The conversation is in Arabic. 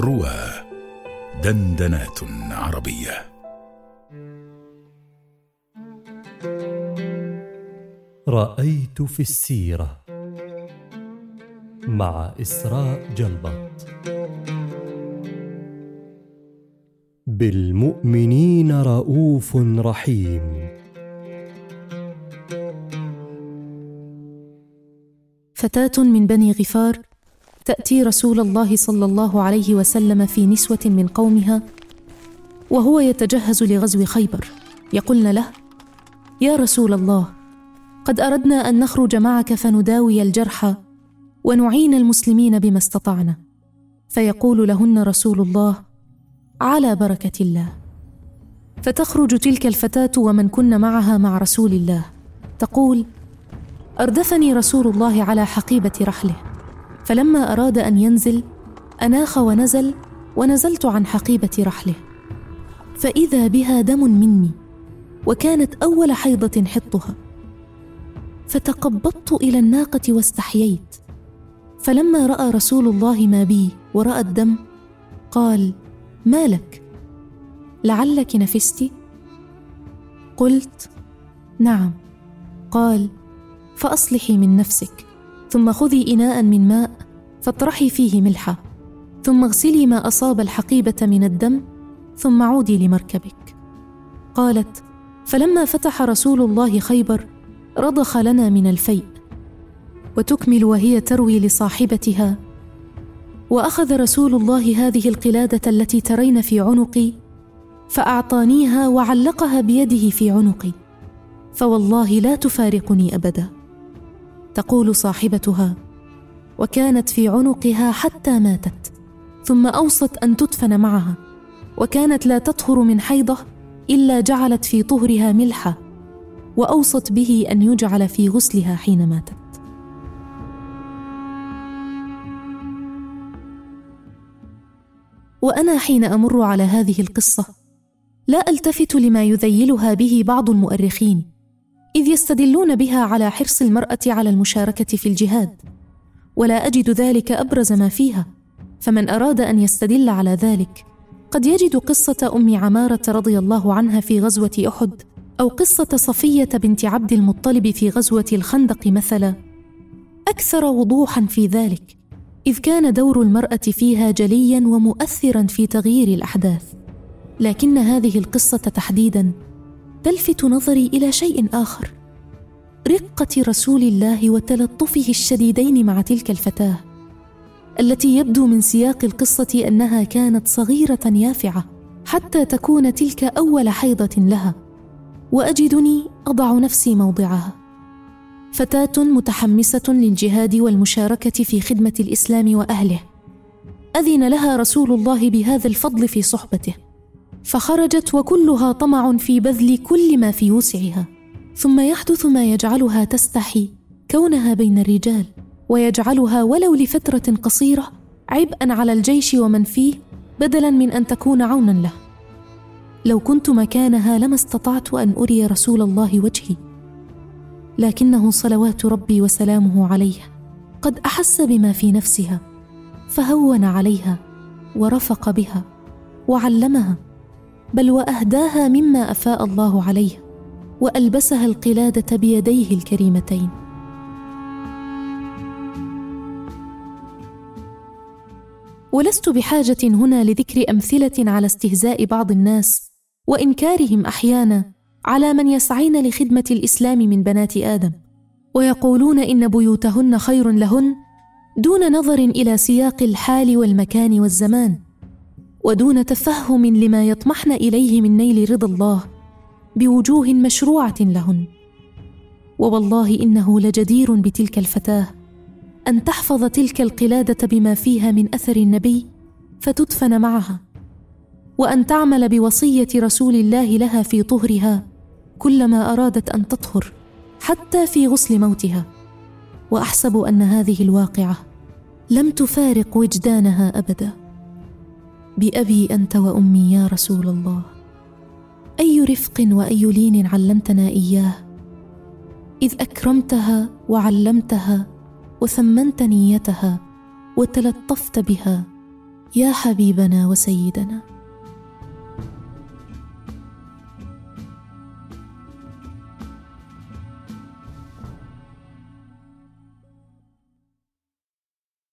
روى دندنات عربية. رأيت في السيرة مع إسراء جلبط بالمؤمنين رؤوف رحيم. فتاة من بني غفار تأتي رسول الله صلى الله عليه وسلم في نسوة من قومها وهو يتجهز لغزو خيبر. يقولن له يا رسول الله قد أردنا أن نخرج معك فنداوي الجرحى ونعين المسلمين بما استطعنا. فيقول لهن رسول الله على بركة الله. فتخرج تلك الفتاة ومن كن معها مع رسول الله. تقول أردفني رسول الله على حقيبة رحله. فلما أراد أن ينزل أناخ ونزل ونزلت عن حقيبة رحله. فإذا بها دم مني وكانت أول حيضة حطها. فتقبضت إلى الناقة واستحييت. فلما رأى رسول الله ما بي ورأى الدم قال ما لك؟ لعلك نفست؟ قلت نعم. قال فأصلحي من نفسك. ثم خذي اناء من ماء فاطرحي فيه ملحة ثم اغسلي ما أصاب الحقيبة من الدم ثم عودي لمركبك. قالت فلما فتح رسول الله خيبر رضخ لنا من الفيء وتكمل وهي تروي لصاحبتها. وأخذ رسول الله هذه القلادة التي ترين في عنقي فأعطانيها وعلقها بيده في عنقي فوالله لا تفارقني أبدا. تقول صاحبتها وكانت في عنقها حتى ماتت ثم أوصت أن تدفن معها وكانت لا تطهر من حيضة إلا جعلت في طهرها ملحة وأوصت به أن يجعل في غسلها حين ماتت. وأنا حين أمر على هذه القصة لا ألتفت لما يذيلها به بعض المؤرخين إذ يستدلون بها على حرص المرأة على المشاركة في الجهاد. ولا أجد ذلك أبرز ما فيها فمن أراد أن يستدل على ذلك قد يجد قصة أم عمارة رضي الله عنها في غزوة أحد أو قصة صفية بنت عبد المطلب في غزوة الخندق مثلا. أكثر وضوحا في ذلك إذ كان دور المرأة فيها جليا ومؤثرا في تغيير الأحداث. لكن هذه القصة تحديدا تلفت نظري إلى شيء آخر. رقة رسول الله وتلطفه الشديدين مع تلك الفتاة التي يبدو من سياق القصة أنها كانت صغيرة يافعة حتى تكون تلك أول حيضة لها. وأجدني أضع نفسي موضعها. فتاة متحمسة للجهاد والمشاركة في خدمة الإسلام وأهله. أذن لها رسول الله بهذا الفضل في صحبته. فخرجت وكلها طمع في بذل كل ما في وسعها. ثم يحدث ما يجعلها تستحي كونها بين الرجال ويجعلها ولو لفترة قصيرة عبئا على الجيش ومن فيه بدلا من أن تكون عونا له. لو كنت مكانها لما استطعت أن أري رسول الله وجهي. لكنه صلوات ربي وسلامه عليه. قد أحس بما في نفسها فهون عليها ورفق بها وعلمها. بل وأهداها مما أفاء الله عليه وألبسها القلادة بيديه الكريمتين. ولست بحاجة هنا لذكر أمثلة على استهزاء بعض الناس وإنكارهم أحيانا على من يسعين لخدمة الإسلام من بنات آدم ويقولون إن بيوتهن خير لهن دون نظر إلى سياق الحال والمكان والزمان. ودون تفهم لما يطمحن إليه من نيل رضا الله بوجوه مشروعة لهن. ووالله إنه لجدير بتلك الفتاة أن تحفظ تلك القلادة بما فيها من أثر النبي فتدفن معها وأن تعمل بوصية رسول الله لها في طهرها كلما أرادت أن تطهر حتى في غسل موتها. وأحسب أن هذه الواقعة لم تفارق وجدانها أبدا. بأبي أنت وأمي يا رسول الله. أي رفق وأي لين علمتنا إياه؟ إذ أكرمتها وعلمتها وثمنت نيتها وتلطفت بها يا حبيبنا وسيدنا.